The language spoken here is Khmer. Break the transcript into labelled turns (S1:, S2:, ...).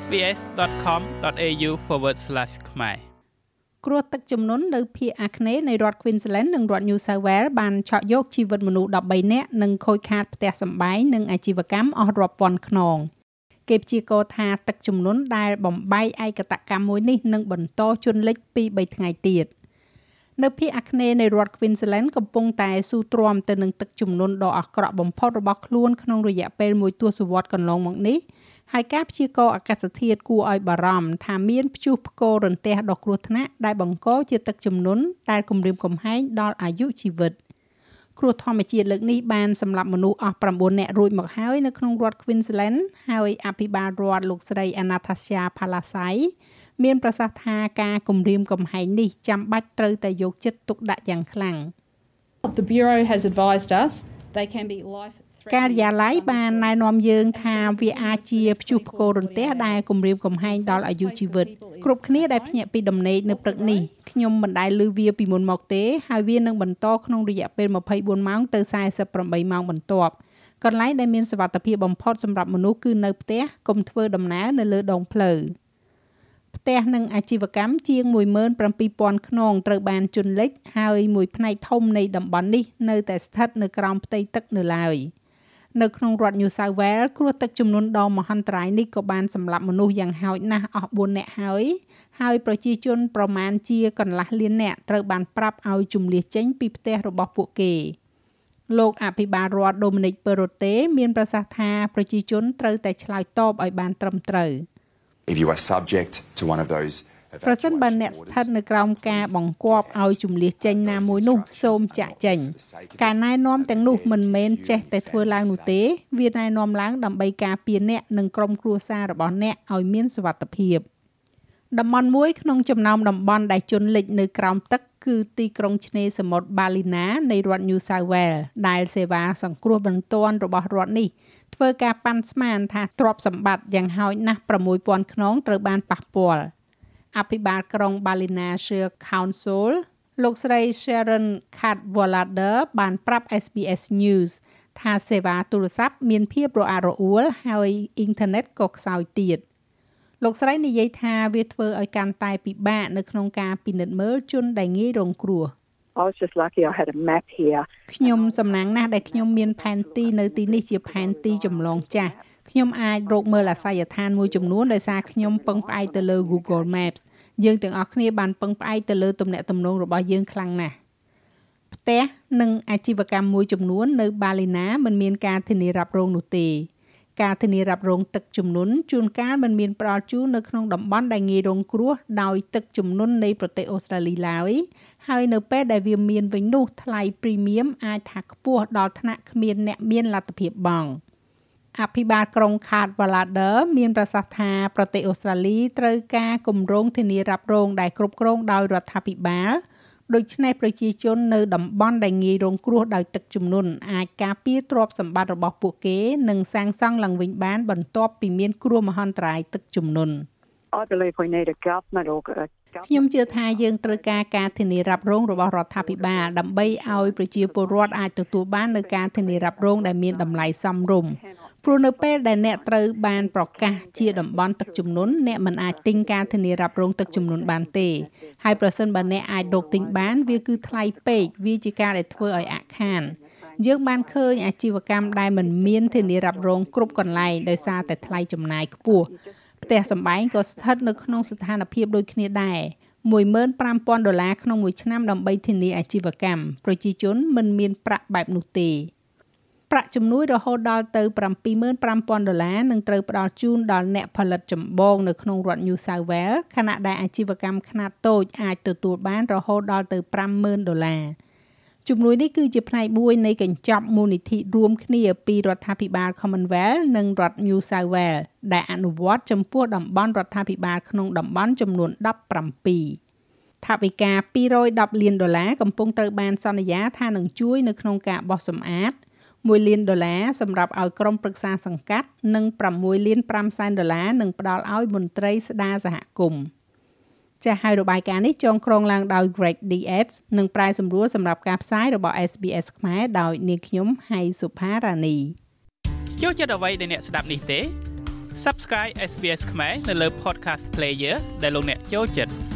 S1: sbs.com.au/ ខ្មែរ
S2: គ្រោះទឹកជំនន់នៅភូមិអាគ្នេយ៍នៃរដ្ឋ Queensland និងរដ្ឋ New South Wales បានឆក់យកជីវិតមនុស្ស13នាក់និងខូចខាតផ្ទះសម្បែងនិងអាជីវកម្មអស់រាប់ពាន់ខ្នងគេព្យាករណ៍ថាទឹកជំនន់ដែលបំបែកឯកតកម្មមួយនេះនឹងបន្តជន់លិចពី3ថ្ងៃទៀតនៅភូមិអាគ្នេយ៍នៃរដ្ឋ Queensland កំពុងតែស៊ូទ្រាំទៅនឹងទឹកជំនន់ដ៏អាក្រក់បំផុតរបស់ខ្លួនក្នុងរយៈពេលមួយទសវត្សរ៍កន្លងមកនេះ ហើយការព្យាករណ៍អាកាសធាតុគួរឲ្យបារម្ភថាមានព្យុះផ្គររន្ទះដ៏គ្រោះថ្នាក់ដែលបង្កជាទឹកជំនន់ដែលគំរាមកំហែងដល់អាយុជីវិតគ្រោះធម្មជាតិលើកនេះបានសម្លាប់មនុស្សអស់9នាក់រួចមកហើយនៅក្នុងរដ្ឋ Queensland ហើយអភិបាលរដ្ឋលោកស្រី Anastasia Palaszczuk មានប្រសាសន៍ថាការគំរាមកំហែងនេះចាំបាច់ត្រូវតែយកចិត្តទុកដាក់យ៉ាងខ្លាំង
S3: The bureau has advised us they can be life
S2: ការិយាល័យបានណែនាំយើងថាវាអាចជាព្យុះផ្គររន្ទះដែលគំរាមកំហែងដល់អាយុជីវិតគ្រប់គ្នាដែលភ្ញាក់ពីដំណេកនៅព្រឹកនេះខ្ញុំមិនដែលឮវាពីមុនមកទេហើយវានឹងបន្តក្នុងរយៈពេល24ម៉ោងទៅ48ម៉ោងបន្ទាប់កន្លែងដែលមានសុវត្ថិភាពបំផុតសម្រាប់មនុស្សគឺនៅផ្ទះកុំធ្វើដំណើរនៅលើដងផ្លូវផ្ទះនិងអាជីវកម្មជាង17000ខ្នងត្រូវបានជន់លិចហើយមួយផ្នែកធំនៃតំបន់នេះនៅតែស្ថិតនៅក្រោមផ្ទៃទឹកនៅឡើយ។ នៅក្នុងរដ្ឋ New South Wales គ្រោះទឹកជំនន់ដ៏មហន្តរាយនេះក៏បានសម្លាប់មនុស្សយ៉ាងហោចណាស់អស់4នាក់ហើយហើយប្រជាជនប្រមាណជាកន្លះលាននាក់ត្រូវបានប្រាប់ឲ្យជំនះចេញពីផ្ទះរបស់ពួកគេលោកអភិបាលរដ្ឋ Dominic Perrottet មានប្រសាសន៍ថាប្រជាជនត្រូវតែឆ្លើយតបឲ្យបានត្រឹមត្រូវ
S4: If you are subject to one of those
S2: ប្រសិនបើអ្នកស្ថិតនៅក្រោមការបង្គាប់ឲ្យជំនះចេញណាមួយនោះសូមចាក់ចេញ ការណែនាំទាំងនោះមិនមែនចេះតែធ្វើឡើងនោះទេ វាណែនាំឡើងដើម្បីការពារអ្នកនិងក្រុមគ្រួសាររបស់អ្នកឲ្យមានសុវត្ថិភាពតំបន់មួយក្នុងចំណោមតំបន់ដែលជន់លិចនៅក្រោមទឹកគឺទីក្រុងឆ្នេរសមុទ្រ Ballina នៃរដ្ឋ New South Wales ដែលសេវាសង្គ្រោះបន្ទាន់របស់រដ្ឋនេះធ្វើការប៉ាន់ស្មានថាទ្រព្យសម្បត្តិយ៉ាងហោចណាស់6000ខ្នងត្រូវបានប៉ះពាល់ អភិបាលក្រុង Ballina Shire Council លោកស្រី Sharon Cadwallader បានប្រាប់ SBS News ថាសេវាទូរស័ព្ទមានភាពរអាក់រអួលហើយអ៊ីនធឺណិតក៏ខ្សោយទៀតលោកស្រីនិយាយថាវាធ្វើឲ្យកាន់តែពិបាកនៅក្នុងការពិនិត្យមើលជនដែលងាយរងគ្រោះ
S5: I was just lucky I had a map here
S2: ខ្ញុំសំណាងណាស់ដែលខ្ញុំមានផែនទីនៅទីនេះជាផែនទីចម្លងចាស់ខ្ញុំអាចរកមើលអាសយដ្ឋានមួយចំនួនដោយសារខ្ញុំពឹងផ្អែកទៅលើ Google Maps យើងទាំងអស់គ្នាបានពឹងផ្អែកទៅលើទំនាក់ទំនងរបស់យើងខ្លាំងណាស់ផ្ទះនិងអាជីវកម្មមួយចំនួននៅ បាឡេណាមិនមានការធានារ៉ាប់រងនោះទេ ការធានារ៉ាប់រងទឹកជំនន់ជួនកាលមិនមានផ្ដល់ជូននៅក្នុងតំបន់ដែលងាយរងគ្រោះដោយទឹកជំនន់នៃប្រទេសអូស្ត្រាលីឡើយហើយនៅពេលដែលវាមានវិញនោះថ្លៃព្រីមៀមអាចថាខ្ពស់ដល់ថ្នាក់គ្មានអ្នកមានលទ្ធភាពបង់។អភិបាលក្រុង Card Wallader មានប្រសាសន៍ថាប្រទេសអូស្ត្រាលីត្រូវការគម្រោងធានារ៉ាប់រងដែលគ្រប់គ្រងដោយរដ្ឋាភិបាល ដូច្នេះប្រជាជននៅតំបន់ដែលងាយរងគ្រោះដោយទឹកជំនន់អាចការពារទ្រព្យសម្បត្តិរបស់ពួកគេនិងសាងសង់ឡើងវិញបានបន្ទាប់ពីមានគ្រោះមហន្តរាយទឹកជំនន់
S5: I believe we need a government or a
S2: ខ្ញុំជឿថាយើងត្រូវការការធានារ៉ាប់រងរបស់រដ្ឋាភិបាលដើម្បីឲ្យប្រជាពលរដ្ឋអាចទទួលបាននូវការធានារ៉ាប់រងដែលមានតម្លៃសមរម្យ ព្រោះនៅពេលដែលអ្នកត្រូវបានប្រកាសជាតំបន់ទឹកជំនន់អ្នកមិនអាចទិញការធានារ៉ាប់រងទឹកជំនន់បានទេហើយប្រសិនបើអ្នកអាចរកទិញបាន វាគឺថ្លៃពេកវាជាការដែលធ្វើឲ្យអាក់ខានយើងបានឃើញអាជីវកម្មដែលមិនមានធានារ៉ាប់រងគ្រប់កន្លែងដោយសារតែថ្លៃចំណាយខ្ពស់ផ្ទះសម្បែងក៏ស្ថិតនៅក្នុងស្ថានភាពដូចគ្នាដែរ15000ដុល្លារក្នុងមួយឆ្នាំដើម្បីធានាអាជីវកម្មប្រជាជនមិនមានប្រាក់បែបនោះទេ ប្រាក់ជំនួយរហូតដល់ទៅ75000ដុល្លារនឹងត្រូវផ្ដល់ជូនដល់អ្នកផលិតចម្បងនៅក្នុងរដ្ឋ New South Wales ខណៈដែលអាជីវកម្មខ្នាតតូចអាចទទួលបានរហូតដល់ទៅ50000ដុល្លារជំនួយនេះគឺជាផ្នែកមួយនៃកញ្ចប់មូលនិធិរួមគ្នាពីរដ្ឋាភិបាល Commonwealth និងរដ្ឋ New South Wales ដែលអនុវត្តចំពោះតំបន់រដ្ឋាភិបាលក្នុងតំបន់ចំនួន17ថាវិការ210លានដុល្លារកំពុងត្រូវបានសន្យាថានឹងជួយនៅក្នុងការបោះសម្អាត 1លានដុល្លារសម្រាប់ឲ្យក្រុមប្រឹក្សាសង្កាត់និង6លាន5សែនដុល្លារនឹងផ្ដល់ឲ្យមន្ត្រីស្ដារសហគមន៍ចាស់ហើយរបាយការណ៍នេះចងក្រងឡើងដោយ Greg DS និងប្រាយសម្រួលសម្រាប់ការផ្សាយរបស់ SBS ខ្មែរដោយនាងខ្ញុំហៃសុផារ៉ានី
S1: ចូលចិត្តអ្វីដែលអ្នកស្ដាប់នេះទេ Subscribe SBS ខ្មែរនៅលើ Podcast Player ដែលលោកអ្នកចូលចិត្ត